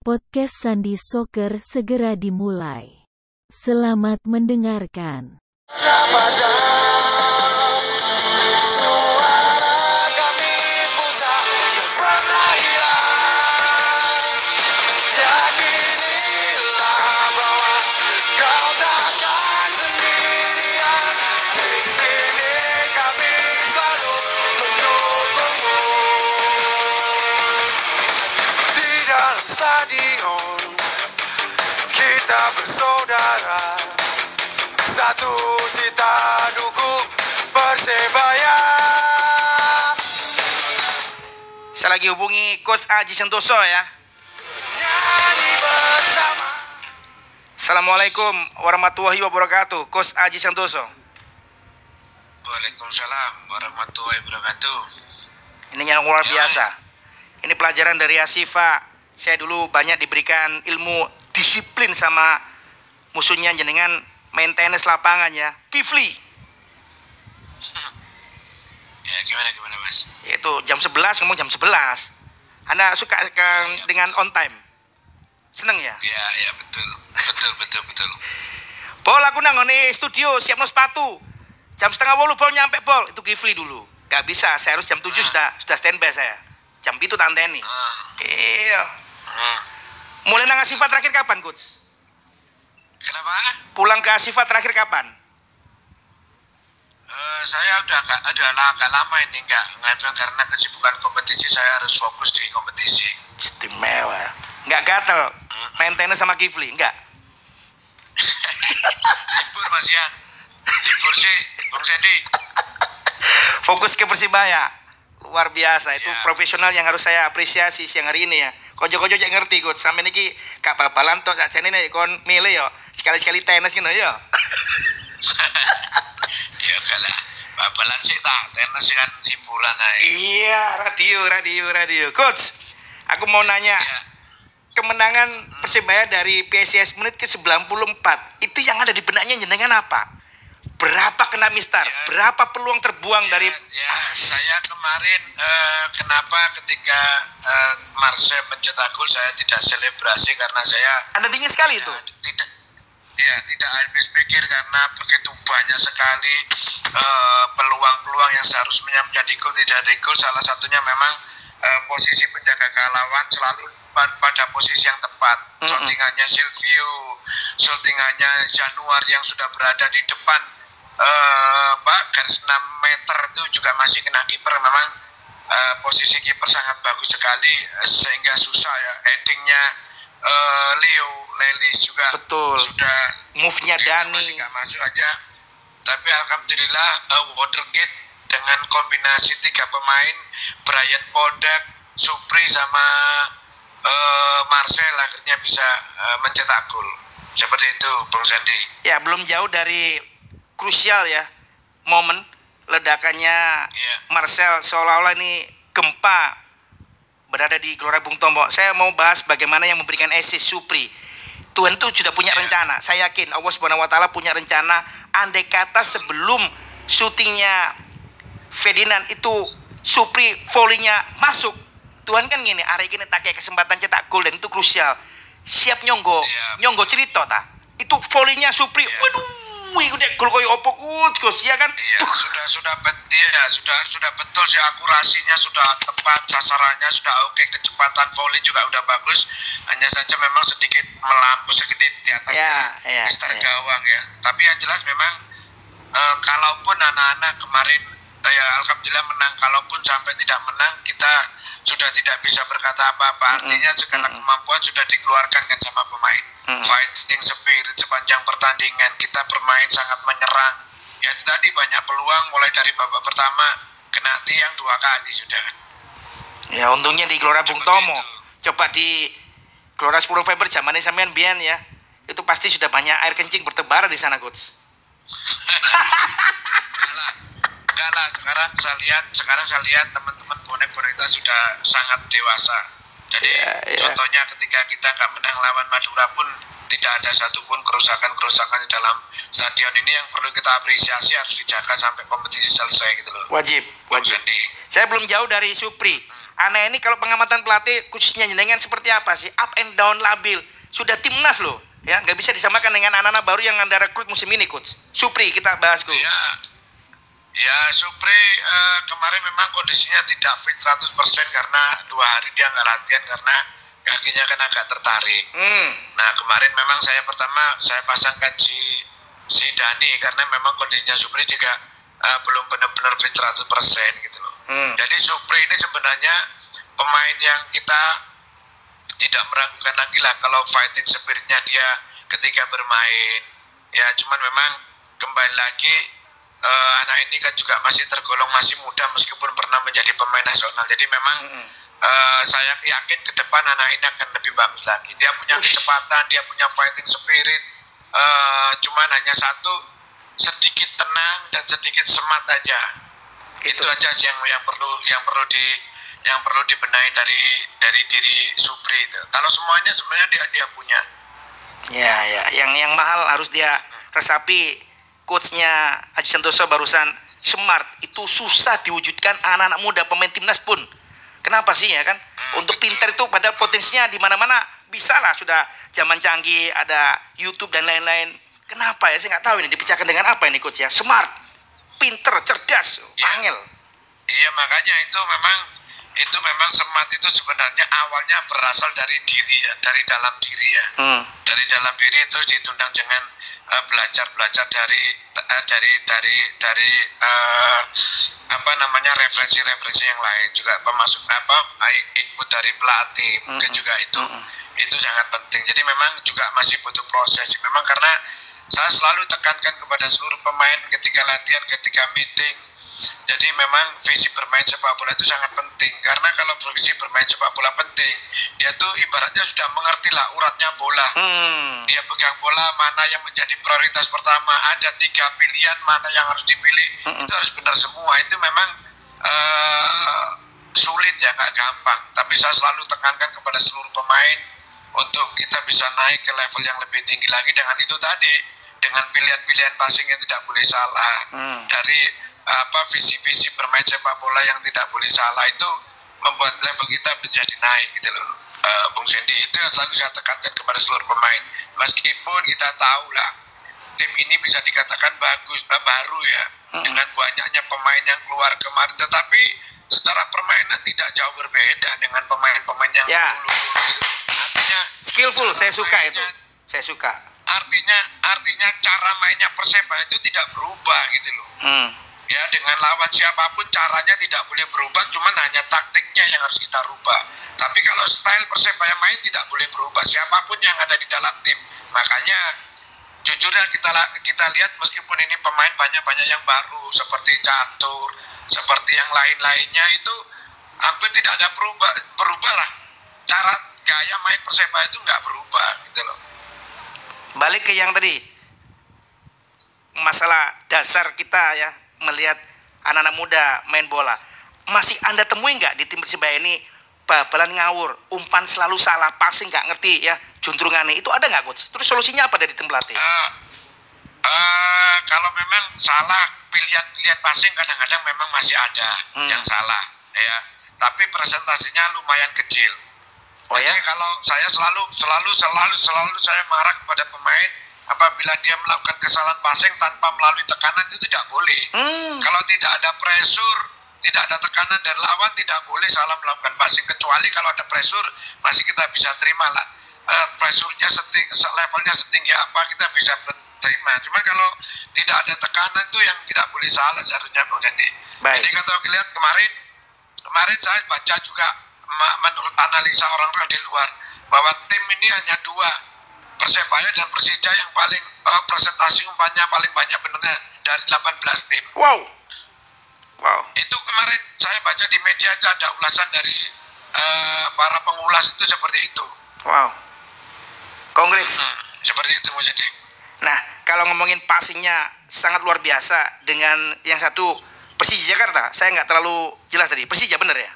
Podcast Sandi Soccer segera dimulai. Selamat mendengarkan. Persebaya Saya lagi hubungi Coach Aji Santoso ya. Assalamualaikum warahmatullahi wabarakatuh. Coach Aji Santoso. Waalaikumsalam warahmatullahi wabarakatuh. Ini yang luar biasa. Ini pelajaran dari Asifa. Saya dulu banyak diberikan ilmu disiplin sama musuhnya jenengan maintenance lapangan ya. Kifli. Ya gimana gimana mas? Itu jam 11 ngomong jam 11. Anda suka kan dengan on time? Seneng ya? Ya ya betul betul betul betul. Bol aku nang ngene studio siap no sepatu. Jam setengah bolu bol nyampe bol. Itu Kifli dulu. Gak bisa, saya harus jam 7 sudah sudah standby saya. Jam itu tanteni. Ah, Iya. hmm. Mulai nang Asifa terakhir kapan, Coach? Kenapa? Pulang ke Asifa terakhir kapan? Saya udah agak udah la- agak lama ini nggak ngambil karena kesibukan kompetisi saya harus fokus di kompetisi. Istimewa. Nggak gatel. Maintenance sama Kifli, enggak. Libur mas Ian. Libur sih, Bung Sandy. Fokus ke Persibaya. Luar biasa. Itu Ya. profesional yang harus saya apresiasi siang hari ini ya. Kojo-kojo jak ngerti, Coach. Sampai niki kak babalan tok sak jane nek kon milih yo. Sekali-sekali tenis gitu yo. ya enggak lah. Babalan sih tak, tenis kan hiburan aja. Iya, radio, radio, radio. Coach, aku mau nanya. Ya. Kemenangan Persibaya dari PSIS menit ke 94 itu yang ada di benaknya jenengan apa? Berapa kena mistar? Ya. Berapa peluang terbuang Ya, dari ya, saya kemarin eh, kenapa ketika eh, Marseille mencetak gol saya tidak selebrasi karena saya Anda dingin sekali ya, itu. tidak ya tidak habis pikir karena begitu banyak sekali eh, peluang-peluang yang seharusnya menjadi gol tidak ada gol. Salah satunya memang eh, posisi penjaga gawang selalu pa- pada posisi yang tepat. Mm-mm. shootingannya Silvio shootingannya Januar yang sudah berada di depan eh, Pak garis 6 meter itu juga masih kena kiper. Memang eh, posisi kiper sangat bagus sekali eh, sehingga susah ya headingnya eh, Leo Lelis juga Betul. sudah Move-nya Dani. nggak masuk aja tapi alhamdulillah eh, Watergate dengan kombinasi tiga pemain Brian Podak Supri sama eh, Marcel akhirnya bisa eh, mencetak gol seperti itu Bung Sandy Ya, belum jauh dari krusial ya. Momen ledakannya Iya. Marcel seolah-olah ini gempa berada di Gelora Bung Tomo. Saya mau bahas bagaimana yang memberikan assist Supri. Tuhan itu sudah punya Iya. rencana. Saya yakin Allah Subhanahu wa taala punya rencana andai kata sebelum syutingnya Ferdinand itu Supri volley-nya masuk. Tuhan kan gini, hari ini tak kayak kesempatan cetak gol dan itu krusial. Siap nyonggo, Iya. nyonggo cerita ta. Itu volley-nya Supri. Iya. Waduh, udah gol koyo opo kut, Gus, ya kan? Iya, sudah sudah bet- iya, sudah sudah betul sih akurasinya sudah tepat, sasarannya sudah oke, kecepatan volley juga udah bagus. Hanya saja memang sedikit melampu sedikit di atas Ya, ya, mistar ya. gawang ya. Tapi yang jelas memang eh, kalaupun anak-anak kemarin eh, ya alhamdulillah menang, kalaupun sampai tidak menang kita sudah tidak bisa berkata apa-apa. Artinya segala kemampuan sudah dikeluarkan kan sama pemain. Mm-mm. Fighting spirit sepanjang pertandingan kita bermain sangat menyerang. Ya itu tadi banyak peluang mulai dari babak pertama kena tiang dua kali sudah. Ya untungnya di Gelora Bung Tomo. itu. Coba di Gelora 10 November zamannya sampean Bian ya. Itu pasti sudah banyak air kencing bertebaran di sana, Coach. Enggak lah. Sekarang saya lihat, sekarang saya lihat teman-teman bonek kita sudah sangat dewasa. Jadi Iya, iya. contohnya ketika kita nggak menang lawan Madura pun tidak ada satupun kerusakan-kerusakan di dalam stadion ini yang perlu kita apresiasi harus dijaga sampai kompetisi selesai gitu loh. Wajib, wajib. Sandy. Saya belum jauh dari Supri. Anak ini kalau pengamatan pelatih khususnya jenengan seperti apa sih? Up and down labil. Sudah timnas loh. Ya, nggak bisa disamakan dengan anak-anak baru yang anda rekrut musim ini, coach. Supri kita bahas, coach. Ya, ya Supri eh, kemarin memang kondisinya tidak fit 100% karena dua hari dia nggak latihan karena kakinya kan agak tertarik. Hmm. Nah kemarin memang saya pertama saya pasangkan si si Dani karena memang kondisinya Supri juga eh, belum benar-benar fit 100% gitu loh. Hmm. Jadi Supri ini sebenarnya pemain yang kita tidak meragukan lagi lah kalau fighting spiritnya dia ketika bermain. Ya cuman memang kembali lagi eh, anak ini kan juga masih tergolong masih muda meskipun pernah menjadi pemain nasional. Jadi memang Mm-mm. eh, saya yakin ke depan anak ini akan lebih bagus lagi. Dia punya kecepatan, dia punya fighting spirit. eh, cuman hanya satu sedikit tenang dan sedikit semat aja itu Itu. aja sih yang yang perlu yang perlu di yang perlu dibenahi dari dari diri Supri itu. Kalau semuanya sebenarnya dia dia punya. Ya, ya. Yang yang mahal harus dia resapi coachnya Aji Santoso barusan smart itu susah diwujudkan anak-anak muda pemain timnas pun. Kenapa sih ya kan? Untuk pinter itu pada potensinya di mana-mana bisa lah sudah zaman canggih ada YouTube dan lain-lain. Kenapa ya? Saya nggak tahu ini dipecahkan dengan apa ini coach ya? Smart, pinter, cerdas, angel. Iya makanya itu memang itu memang semat itu sebenarnya awalnya berasal dari diri ya, dari dalam diri ya. Hmm. Dari dalam diri itu ditundang dengan eh, belajar belajar dari eh, dari dari dari eh, apa namanya referensi-referensi yang lain juga pemasuk apa input dari pelatih mungkin Mm-mm. juga itu Mm-mm. itu sangat penting. Jadi memang juga masih butuh proses. Memang karena saya selalu tekankan kepada seluruh pemain ketika latihan, ketika meeting. Jadi memang visi bermain sepak bola itu sangat penting. Karena kalau visi bermain sepak bola penting, dia tuh ibaratnya sudah mengerti lah uratnya bola. Hmm. Dia pegang bola mana yang menjadi prioritas pertama. Ada tiga pilihan mana yang harus dipilih. Mm-mm. Itu harus benar semua. Itu memang eh, sulit ya, nggak gampang. Tapi saya selalu tekankan kepada seluruh pemain untuk kita bisa naik ke level yang lebih tinggi lagi dengan itu tadi dengan pilihan-pilihan passing yang tidak boleh salah Hmm. dari apa visi-visi bermain sepak bola yang tidak boleh salah itu membuat level kita menjadi naik gitu loh Eh, Bung Sendi itu yang selalu saya tekankan kepada seluruh pemain meskipun kita tahu lah tim ini bisa dikatakan bagus eh, baru ya Mm-mm. dengan banyaknya pemain yang keluar kemarin tetapi secara permainan tidak jauh berbeda dengan pemain-pemain yang Ya. dulu gitu. artinya Skillful, saya suka itu. Saya suka. artinya artinya cara mainnya Perseba itu tidak berubah gitu loh Hmm. Ya dengan lawan siapa pun caranya tidak boleh berubah cuman hanya taktiknya yang harus kita rubah. Tapi kalau style persebaya main tidak boleh berubah siapa pun yang ada di dalam tim. Makanya jujurnya kita kita lihat meskipun ini pemain banyak banyak yang baru seperti catur seperti yang lain-lainnya itu hampir tidak ada berubah berubah lah cara gaya main persebaya itu nggak berubah gitu loh. Balik ke yang tadi. Masalah dasar kita ya melihat anak-anak muda main bola. Masih anda temui nggak di tim persibaya ini babalan ngawur umpan selalu salah passing nggak ngerti ya juntrungannya itu ada nggak coach? Terus solusinya apa dari tim pelatih? Eh, eh, kalau memang salah pilihan-pilihan passing kadang-kadang memang masih ada Hmm. yang salah ya. Tapi presentasinya lumayan kecil. Oh ya? Jadi kalau saya selalu selalu selalu selalu saya marah kepada pemain apabila dia melakukan kesalahan passing tanpa melalui tekanan itu tidak boleh. Hmm. kalau tidak ada pressure tidak ada tekanan dari lawan tidak boleh salah melakukan passing. Kecuali kalau ada pressure masih kita bisa terima lah. Eh, pressure-nya seting, levelnya setinggi apa kita bisa terima. Cuman kalau tidak ada tekanan itu yang tidak boleh salah seharusnya Bung Jadi Baik. jadi kalau lihat kemarin kemarin saya baca juga menurut analisa orang-orang di luar bahwa tim ini hanya dua Persebaya dan Persija yang paling eh, presentasi umpannya paling banyak benernya dari 18 tim. Wow. Wow. Itu kemarin saya baca di media aja ada ulasan dari eh, para pengulas itu seperti itu. Wow. Congrats. Hmm, seperti itu mau jadi Nah, kalau ngomongin passingnya sangat luar biasa dengan yang satu Persija Jakarta, saya nggak terlalu jelas tadi. Persija bener ya?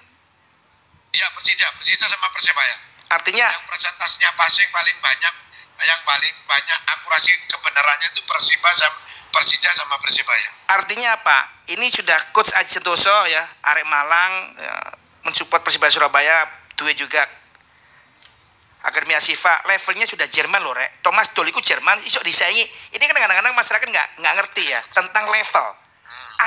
iya Persija. Persija sama Persebaya. Artinya, yang presentasinya passing paling banyak yang paling banyak akurasi kebenarannya itu Persiba sama Persija sama Persebaya. Artinya apa? Ini sudah coach Aji Sentoso ya, Arek Malang, ya, mensupport Persibaya Surabaya duwe juga. Akademi Asifa levelnya sudah Jerman loh rek. Thomas Doll itu Jerman isok disaingi. Ini kan kadang-kadang masyarakat nggak nggak ngerti ya tentang level.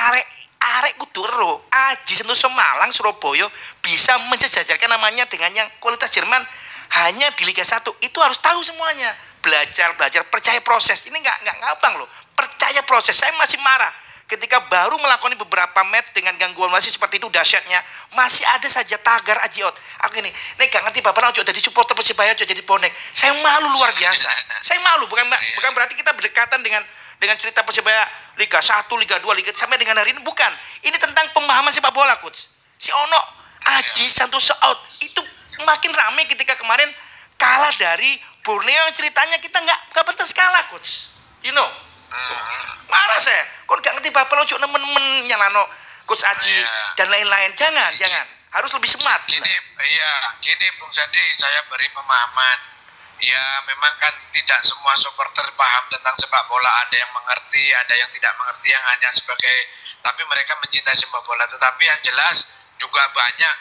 Arek arek kudu ero. Aji Sentosa Malang Surabaya bisa mensejajarkan namanya dengan yang kualitas Jerman hanya di Liga 1 itu harus tahu semuanya. Belajar belajar percaya proses. Ini nggak nggak gampang loh. Percaya proses. Saya masih marah ketika baru melakukan beberapa match dengan gangguan masih seperti itu dahsyatnya. Masih ada saja tagar ajiot aku ini nek gak ngerti bapak ojo jadi supporter persibaya ojo jadi bonek. Saya malu luar biasa. Saya malu. Bukan bukan berarti kita berdekatan dengan dengan cerita persibaya Liga 1, Liga 2, Liga sampai dengan hari ini. Bukan. Ini tentang pemahaman sepak bola coach. Si Ono Aji Santoso out. Itu makin rame ketika kemarin kalah dari Borneo yang ceritanya kita nggak nggak pantas kalah coach you know marah saya kok gak ngerti bapak lo cuk nemen-nemen nyalano coach Aji Iya. dan lain-lain jangan jangan harus lebih smart Gini, iya, gini Bung Sandi, saya beri pemahaman. Ya, memang kan tidak semua supporter paham tentang sepak bola. Ada yang mengerti, ada yang tidak mengerti, yang hanya sebagai, tapi mereka mencintai sepak bola. Tetapi yang jelas juga banyak,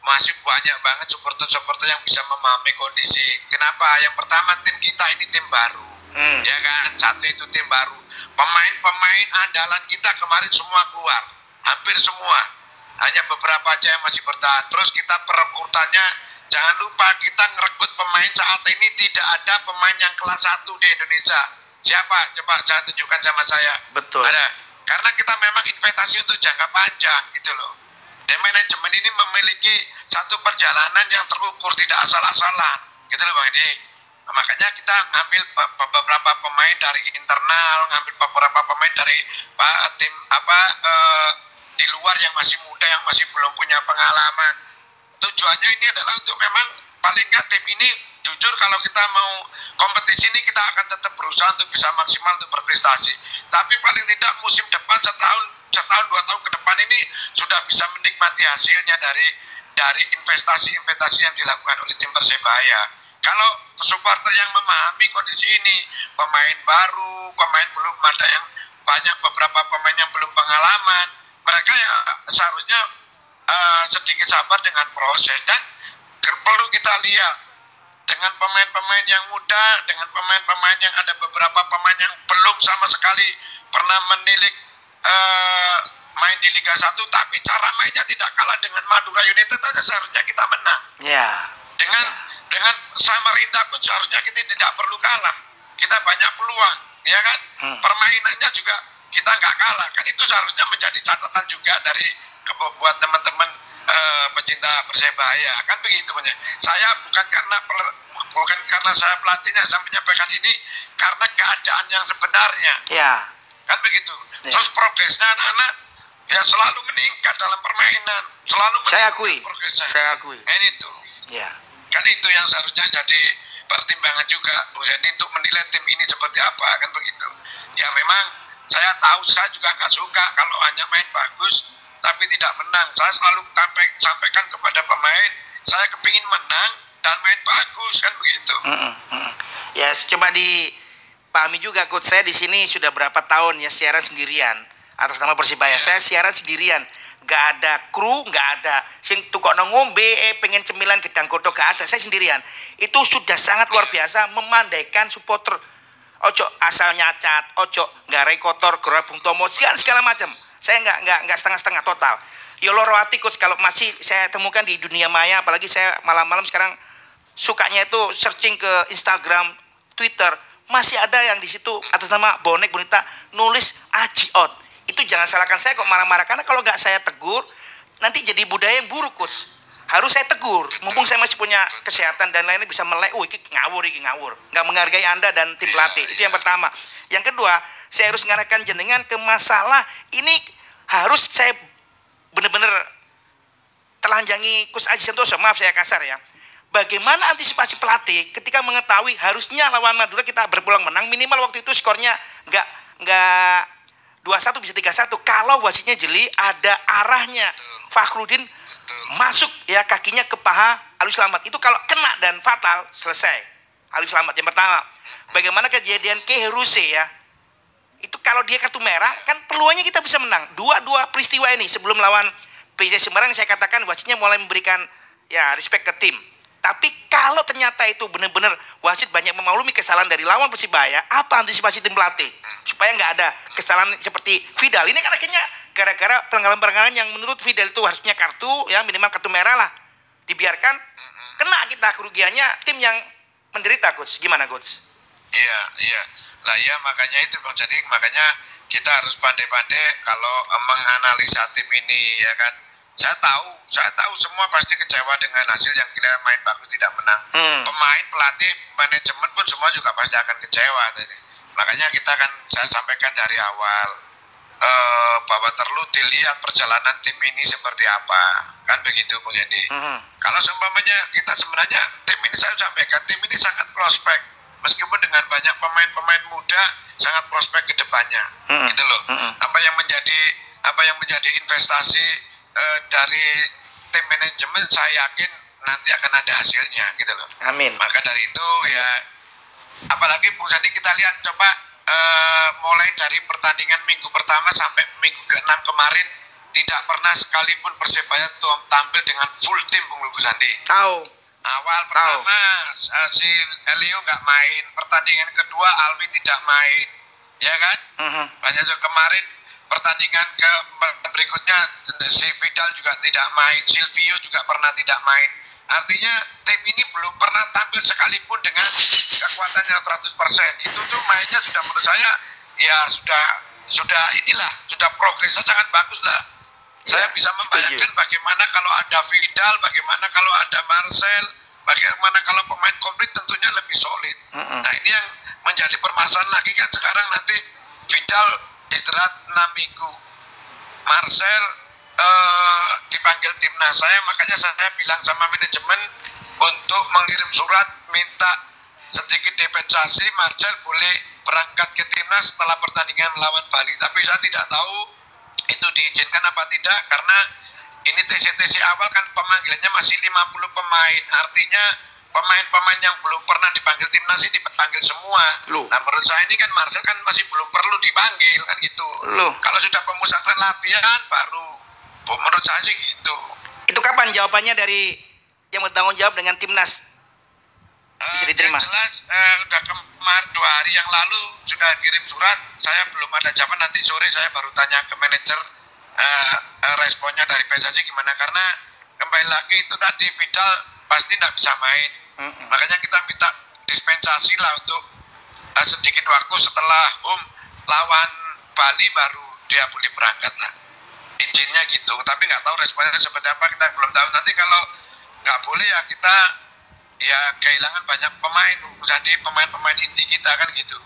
masih banyak banget supporter-supporter yang bisa memahami kondisi. Kenapa? Yang pertama tim kita ini tim baru, Hmm. ya kan? Satu itu tim baru. Pemain-pemain andalan kita kemarin semua keluar, hampir semua hanya beberapa aja yang masih bertahan. Terus kita perekrutannya jangan lupa kita ngerekrut pemain saat ini tidak ada pemain yang kelas 1 di Indonesia. Siapa? Coba saya tunjukkan sama saya. Betul. Ada. Karena kita memang investasi untuk jangka panjang gitu loh. Dan manajemen ini memiliki satu perjalanan yang terukur tidak asal-asalan. Gitu loh Bang Edi. Nah, makanya kita ngambil be- be- beberapa pemain dari internal, ngambil beberapa pemain dari Pak tim apa eh, di luar yang masih muda yang masih belum punya pengalaman. Tujuannya ini adalah untuk memang paling nggak tim ini jujur kalau kita mau kompetisi ini kita akan tetap berusaha untuk bisa maksimal untuk berprestasi. Tapi paling tidak musim depan setahun setahun dua tahun ke depan ini sudah bisa menikmati hasilnya dari dari investasi-investasi yang dilakukan oleh tim Persebaya. Kalau supporter yang memahami kondisi ini, pemain baru, pemain belum ada yang banyak beberapa pemain yang belum pengalaman, mereka ya seharusnya eh, sedikit sabar dengan proses dan perlu kita lihat dengan pemain-pemain yang muda, dengan pemain-pemain yang ada beberapa pemain yang belum sama sekali pernah menilik eh, main di Liga 1 tapi cara mainnya tidak kalah dengan Madura United aja seharusnya kita menang. Ya. Dengan dengan Samarinda pun seharusnya kita tidak perlu kalah. Kita banyak peluang ya kan? Hmm. permainannya juga kita nggak kalah. Kan itu seharusnya menjadi catatan juga dari buat teman-teman eh, pecinta persebaya. Kan begitu punya saya bukan karena per- bukan karena saya pelatihnya saya menyampaikan ini karena keadaan yang sebenarnya. Ya. Kan begitu? Ya. terus progresnya anak-anak ya selalu meningkat dalam permainan. Selalu saya akui. progresnya. saya akui. Kan itu. Ya. Kan itu yang seharusnya jadi pertimbangan juga Sandy untuk menilai tim ini seperti apa kan begitu. Ya memang saya tahu saya juga nggak suka kalau hanya main bagus tapi tidak menang. Saya selalu sampai, sampaikan kepada pemain saya kepingin menang dan main bagus kan begitu. Mm-mm, mm. ya coba dipahami juga coach saya di sini sudah berapa tahun ya siaran sendirian atas nama Persibaya. Saya siaran sendirian. Nggak ada kru nggak ada sing tukokno ngombe eh pengen cemilan gedang godok gak ada. Saya sendirian. Itu sudah sangat luar biasa memandaikan supporter. Ojo asal nyacat ojo nggak kotor gerah bung tomo sekian segala macam. Saya nggak nggak nggak setengah-setengah total. Ya loro hati coach. Kalau masih saya temukan di dunia maya apalagi saya malam-malam sekarang sukanya itu searching ke Instagram, Twitter, masih ada yang di situ atas nama bonek bonita nulis jangan salahkan saya kok marah-marah karena kalau nggak saya tegur nanti jadi budaya yang buruk coach. Harus saya tegur, mumpung saya masih punya kesehatan dan lainnya bisa melek, oh ngawur, iki ngawur. Nggak menghargai Anda dan tim pelatih, itu yang pertama. Yang kedua, saya harus mengarahkan jenengan ke masalah ini harus saya benar-benar telanjangi Coach Aji Santoso, maaf saya kasar ya. Bagaimana antisipasi pelatih ketika mengetahui harusnya lawan Madura kita berpulang menang minimal waktu itu skornya nggak nggak 2-1 bisa 3-1 kalau wasitnya jeli ada arahnya. Fakhrudin masuk ya kakinya ke paha Alwi Slamet itu kalau kena dan fatal selesai. Alwi Slamet yang pertama. Bagaimana kejadian Keheruse ya? Itu kalau dia kartu merah kan peluangnya kita bisa menang. Dua-dua peristiwa ini sebelum lawan PJ Semarang saya katakan wasitnya mulai memberikan ya respect ke tim. Tapi kalau ternyata itu benar-benar wasit banyak memaklumi kesalahan dari lawan Persibaya, apa antisipasi tim pelatih supaya nggak ada kesalahan seperti Vidal ini kan akhirnya gara-gara pelanggaran-pelanggaran yang menurut Vidal itu harusnya kartu ya minimal kartu merah lah dibiarkan kena kita kerugiannya tim yang menderita coach gimana coach? Iya, iya. Lah ya makanya itu Bang Jadi makanya kita harus pandai-pandai kalau menganalisa tim ini ya kan. Saya tahu, saya tahu semua pasti kecewa dengan hasil yang kita main bagus tidak menang. Hmm. Pemain, pelatih, manajemen pun semua juga pasti akan kecewa. Jadi, Makanya kita kan saya sampaikan dari awal eh, bahwa perlu dilihat perjalanan tim ini seperti apa. Kan begitu Bung Yedi. Mhm. Kalau seumpamanya kita sebenarnya tim ini saya sampaikan tim ini sangat prospek meskipun dengan banyak pemain-pemain muda sangat prospek ke depannya Mm-mm. gitu loh Mm-mm. apa yang menjadi apa yang menjadi investasi eh, dari tim manajemen saya yakin nanti akan ada hasilnya gitu loh. Amin. maka dari itu ya apalagi Bung Sandi kita lihat coba eh, mulai dari pertandingan minggu pertama sampai minggu ke-6 kemarin tidak pernah sekalipun Persebaya tuh tampil dengan full tim Bung Bung Sandi. Tahu. awal pertama eh, si Elio nggak main. Pertandingan kedua Alwi tidak main. Ya kan? Mhm. banyak juga kemarin pertandingan ke berikutnya si Vidal juga tidak main Silvio juga pernah tidak main artinya tim ini belum pernah tampil sekalipun dengan kekuatannya 100% itu tuh mainnya sudah menurut saya ya sudah sudah inilah sudah progresnya sangat bagus lah saya Ya, bisa setuju. membayangkan bagaimana kalau ada Vidal bagaimana kalau ada Marcel bagaimana kalau pemain komplit tentunya lebih solid Mm-mm. nah ini yang menjadi permasalahan lagi kan sekarang nanti Vidal istirahat 6 minggu. Marcel eh, dipanggil timnas saya makanya saya bilang sama manajemen untuk mengirim surat minta sedikit dispensasi Marcel boleh berangkat ke timnas setelah pertandingan melawan Bali. Tapi saya tidak tahu itu diizinkan apa tidak karena ini TC-TC awal kan pemanggilannya masih 50 pemain. Artinya pemain-pemain yang belum pernah dipanggil timnas ini dipanggil semua Loh. nah menurut saya ini kan Marcel kan masih belum perlu dipanggil kan gitu Loh. kalau sudah pemusatan latihan baru menurut saya sih gitu Itu kapan jawabannya dari yang bertanggung jawab dengan timnas? Bisa Eh, diterima? Yang jelas eh, udah kemarin dua hari yang lalu sudah kirim surat. Saya belum ada jawaban. Nanti sore saya baru tanya ke manajer eh, responnya dari PSSI gimana karena kembali lagi itu tadi Vidal pasti tidak bisa main. Mm-mm. Makanya kita minta dispensasi lah untuk eh, sedikit waktu setelah home lawan Bali baru dia boleh berangkat lah. Izinnya gitu. Tapi nggak tahu responnya seperti apa kita belum tahu. Nanti kalau nggak boleh ya kita ya kehilangan banyak pemain jadi pemain-pemain inti kita kan gitu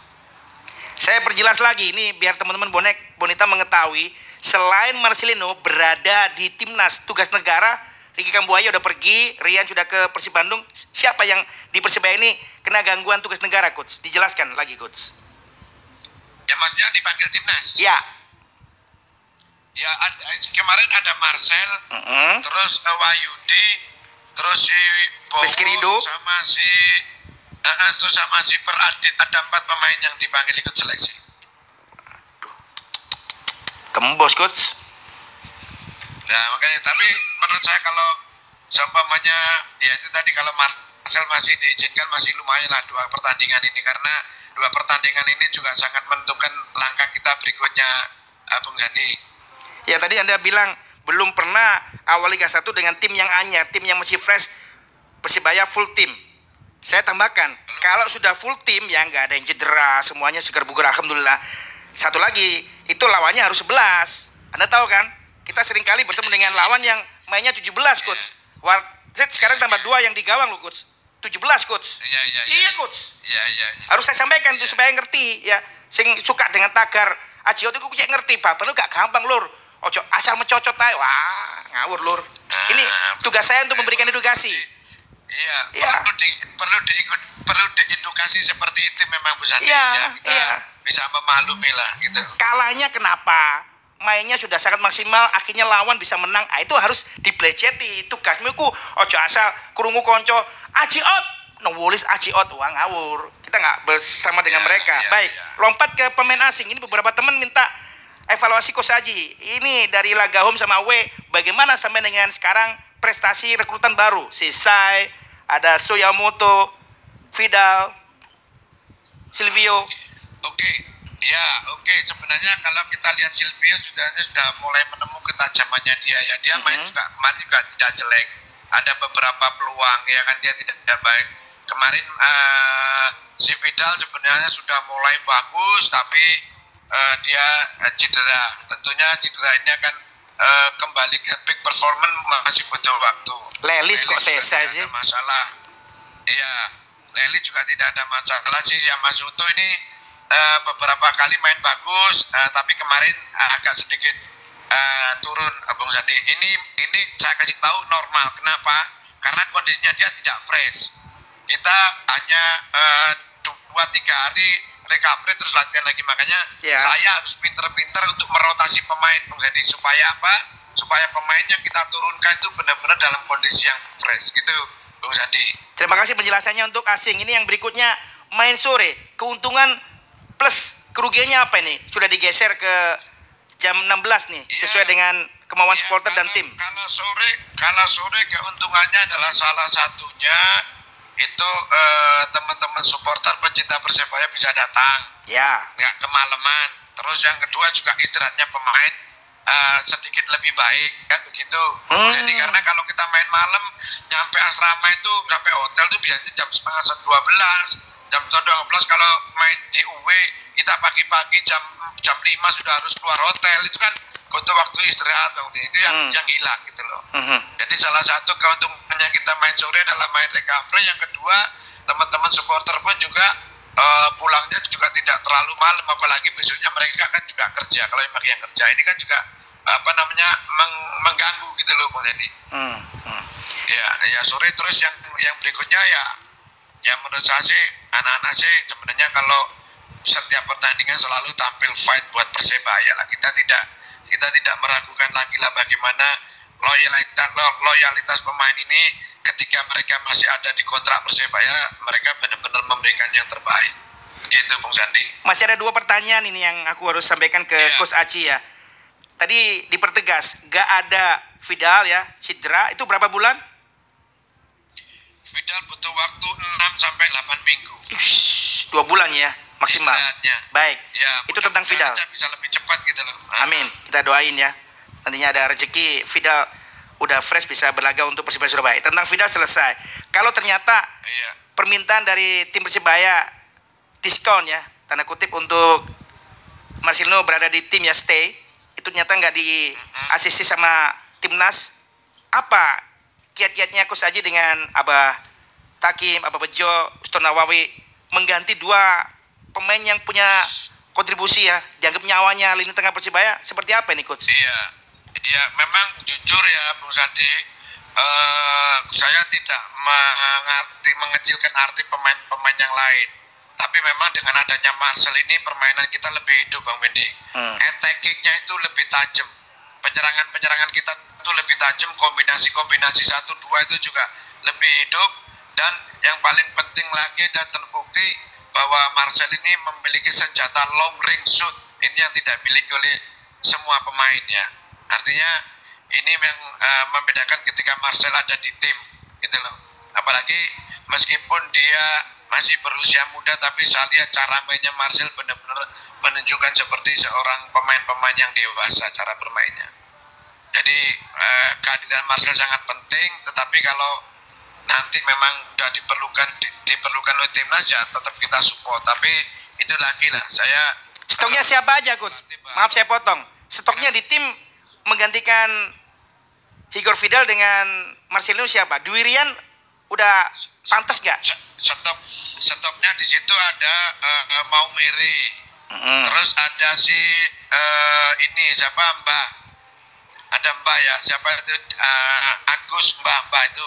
Saya perjelas lagi ini biar teman-teman bonek bonita mengetahui selain Marcelino berada di timnas tugas negara Ricky Kambuaya udah pergi, Rian sudah ke Persib Bandung. Siapa yang di Persibaya ini kena gangguan tugas negara, coach? Dijelaskan lagi, coach. ya maksudnya dipanggil timnas Ya. ya ada, kemarin ada Marcel Mm-mm. terus eh, Wahyudi terus si Bowo Ridho. sama si eh, eh, terus sama si Peradit ada empat pemain yang dipanggil ikut seleksi Kembos, coach. Nah makanya tapi menurut saya kalau seumpamanya ya itu tadi kalau Marcel masih diizinkan masih lumayan lah dua pertandingan ini karena dua pertandingan ini juga sangat menentukan langkah kita berikutnya uh, Bung Gandhi. Ya tadi Anda bilang belum pernah awal Liga 1 dengan tim yang anyar, tim yang masih fresh. Persibaya full tim. Saya tambahkan, kalau sudah full tim ya nggak ada yang cedera, semuanya segar bugar alhamdulillah. Satu lagi, itu lawannya harus 11. Anda tahu kan? Kita sering kali bertemu dengan lawan yang mainnya 17 coach. Warzet sekarang tambah dua yang di gawang loh coach. 17 coach. Iya iya Iya coach. Iya iya. iya. Harus saya sampaikan tuh supaya ngerti ya. Sing suka dengan tagar Ajiot itu cek ngerti, Bapak lu gak gampang lur. Ojo asal mencocot aja. Wah, ngawur lur. Ini tugas saya untuk memberikan edukasi. Iya, Iya. perlu di, perlu diikut perlu diedukasi seperti itu memang Bu Santi. Iya, ya, kita iya. bisa memaklumi lah gitu. Kalahnya kenapa? Mainnya sudah sangat maksimal, akhirnya lawan bisa menang. Ah, itu harus dibleceti. Tugasmu ku ojo asal kurungu konco. Aji out. Nulis aji out. Wah ngawur. Kita nggak bersama dengan Iya, mereka. iya, Baik, iya. lompat ke pemain asing. Ini beberapa teman minta evaluasi Coach Aji. Ini dari laga home sama away, bagaimana sampai dengan sekarang prestasi rekrutan baru? Sisai, ada Soyamoto, Vidal, Silvio. Oke, ya oke. Sebenarnya kalau kita lihat Silvio sudah sudah mulai menemukan ketajamannya dia ya. Dia main Mhm. juga kemarin juga tidak jelek. Ada beberapa peluang ya kan dia tidak, tidak baik. Kemarin eh, si Vidal sebenarnya sudah mulai bagus tapi eh, dia eh, cedera. Tentunya cedera ini akan eh, kembali ke peak performance masih butuh waktu. Lelis kok selesai sih. ada masalah. Iya, Lelis juga tidak ada masalah sih. Yang Mas Uto ini eh, beberapa kali main bagus, eh, tapi kemarin eh, agak sedikit eh, turun, eh, Bung Sandi. Ini ini saya kasih tahu normal. Kenapa? Karena kondisinya dia tidak fresh. Kita hanya eh, dua tiga hari recovery terus latihan lagi makanya Ya. saya harus pinter-pinter untuk merotasi pemain Bung Sandi supaya apa? Supaya pemain yang kita turunkan itu benar-benar dalam kondisi yang fresh gitu, Bung Sandi. Terima kasih penjelasannya untuk asing. Ini yang berikutnya main sore. Keuntungan plus kerugiannya apa ini? Sudah digeser ke jam 16 nih, Iya. sesuai dengan kemauan Ya, supporter dan kalau- tim. Kalau sore, kalau sore keuntungannya adalah salah satunya itu eh, teman-teman supporter pencinta persebaya bisa datang, Ya, nggak kemalaman. Terus yang kedua juga istirahatnya pemain eh, sedikit lebih baik kan begitu. Hmm. Jadi karena kalau kita main malam nyampe asrama itu sampai hotel itu biasanya jam setengah dua belas, jam dua belas kalau main di UW kita pagi-pagi jam jam lima sudah harus keluar hotel itu kan butuh waktu istirahat waktu itu yang Hmm. yang hilang gitu loh. Mhm. Jadi salah satu keuntungannya kita main sore adalah main recovery. Yang kedua, teman-teman supporter pun juga eh, pulangnya juga tidak terlalu malam, apalagi besoknya mereka kan juga kerja. Kalau yang yang kerja ini kan juga apa namanya meng- mengganggu gitu loh, Dedi. Hmm, hmm. Ya, ya sore terus yang yang berikutnya ya, ya menurut saya sih anak-anak sih sebenarnya kalau setiap pertandingan selalu tampil fight buat persebaya lah. Kita tidak kita tidak meragukan lagi lah bagaimana loyalitas lo- loyalitas pemain ini ketika mereka masih ada di kontrak persebaya mereka benar-benar memberikan yang terbaik. Gitu, Bung Sandi. Masih ada dua pertanyaan ini yang aku harus sampaikan ke Iya. Coach Aci ya. Tadi dipertegas, gak ada Vidal ya, cedera. Itu berapa bulan? Vidal butuh waktu 6 sampai 8 minggu. Ush, dua bulan ya, maksimal. Istirahatnya. Baik, Ya, itu tentang Vidal. bisa lebih cepat gitu loh. Amin, kita doain ya. Nantinya ada rezeki Vidal udah fresh bisa berlaga untuk Persibaya Surabaya. Tentang Vidal selesai. Kalau ternyata Iya. permintaan dari tim Persibaya diskon ya, tanda kutip untuk Marcelino berada di tim ya stay, itu ternyata nggak di ACC sama timnas. Apa kiat-kiatnya Coach Aji dengan Abah Takim, Abah Bejo, Uston Nawawi mengganti dua pemain yang punya kontribusi ya, dianggap nyawanya lini tengah Persibaya seperti apa ini Coach? Iya, iya memang jujur ya Bung Sandi, eh, saya tidak mengerti mengecilkan arti pemain-pemain yang lain. Tapi memang dengan adanya Marcel ini permainan kita lebih hidup Bang Wendy. Hmm. Attackingnya itu lebih tajam. Penyerangan-penyerangan kita itu lebih tajam, kombinasi-kombinasi satu dua itu juga lebih hidup. Dan yang paling penting lagi dan terbukti bahwa Marcel ini memiliki senjata long range shoot. Ini yang tidak dimiliki oleh semua pemain ya. Artinya ini yang eh, membedakan ketika Marcel ada di tim gitu loh. Apalagi meskipun dia masih berusia muda tapi saya lihat cara mainnya Marcel benar-benar menunjukkan seperti seorang pemain-pemain yang dewasa cara bermainnya. Jadi eh, kehadiran Marcel sangat penting tetapi kalau nanti memang sudah diperlukan di- diperlukan oleh timnas ya tetap kita support tapi itu lagi lah saya Stoknya siapa aja Coach? Maaf saya potong. Stoknya di tim menggantikan Igor Vidal dengan Marcelino siapa? Duirian udah pantas gak? S- stop stopnya di situ ada eh, eh, mau Mary Mm-mm. terus ada si eh, ini siapa Mbah ada Mbah ya siapa itu eh, Agus Mbah Mbah itu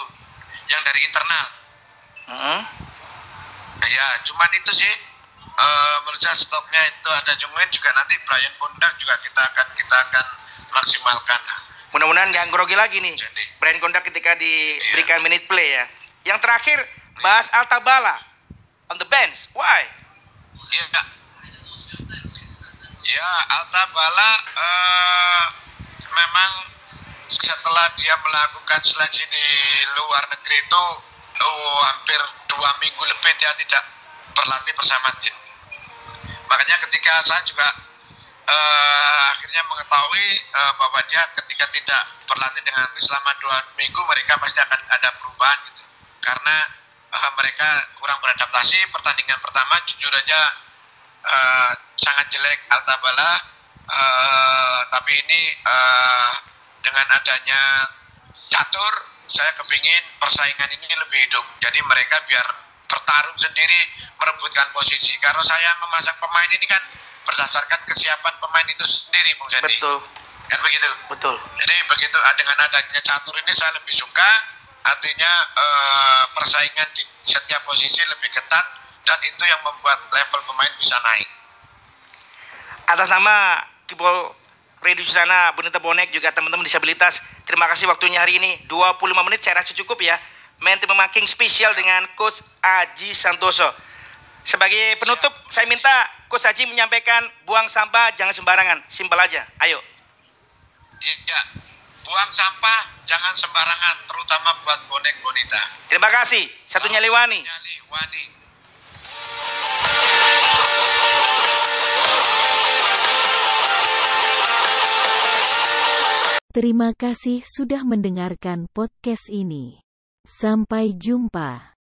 yang dari internal Mm-mm. ya cuman itu sih eh, menurut saya stopnya itu ada cuman juga nanti Brian Bondak juga kita akan kita akan maksimalkan. Mudah-mudahan gak grogi lagi nih. Jadi. Brian Kondak ketika diberikan minute play ya. Yang terakhir bahas Altabala on the bench. Why? Iya, Kak. Ya, Alta Bala eh, memang setelah dia melakukan seleksi di luar negeri itu oh, hampir dua minggu lebih dia tidak berlatih bersama tim. Makanya ketika saya juga eh, akhirnya mengetahui eh, bahwa dia ketika tidak berlatih dengan tim selama dua minggu mereka pasti akan ada perubahan gitu. Karena eh, mereka kurang beradaptasi. Pertandingan pertama jujur aja eh, sangat jelek Altabala. Eh, tapi ini eh, dengan adanya catur, saya kepingin persaingan ini lebih hidup. Jadi mereka biar bertarung sendiri merebutkan posisi. Kalau saya memasang pemain ini kan berdasarkan kesiapan pemain itu sendiri, Bung Sandy. Betul, Kan begitu. betul. Jadi begitu ah, dengan adanya catur ini saya lebih suka, artinya eh, persaingan di setiap posisi lebih ketat dan itu yang membuat level pemain bisa naik. Atas nama Kipol Radio Susana, Bonita Bonek, juga teman-teman disabilitas, terima kasih waktunya hari ini. 25 menit saya rasa cukup ya. Main tim making spesial dengan Coach Aji Santoso. Sebagai penutup, saya minta Coach Aji menyampaikan buang sampah jangan sembarangan. Simpel aja. Ayo. Iya, buang sampah jangan sembarangan, terutama buat bonek bonita. Terima kasih. Satunya Liwani. Nyali, Terima kasih sudah mendengarkan podcast ini. Sampai jumpa.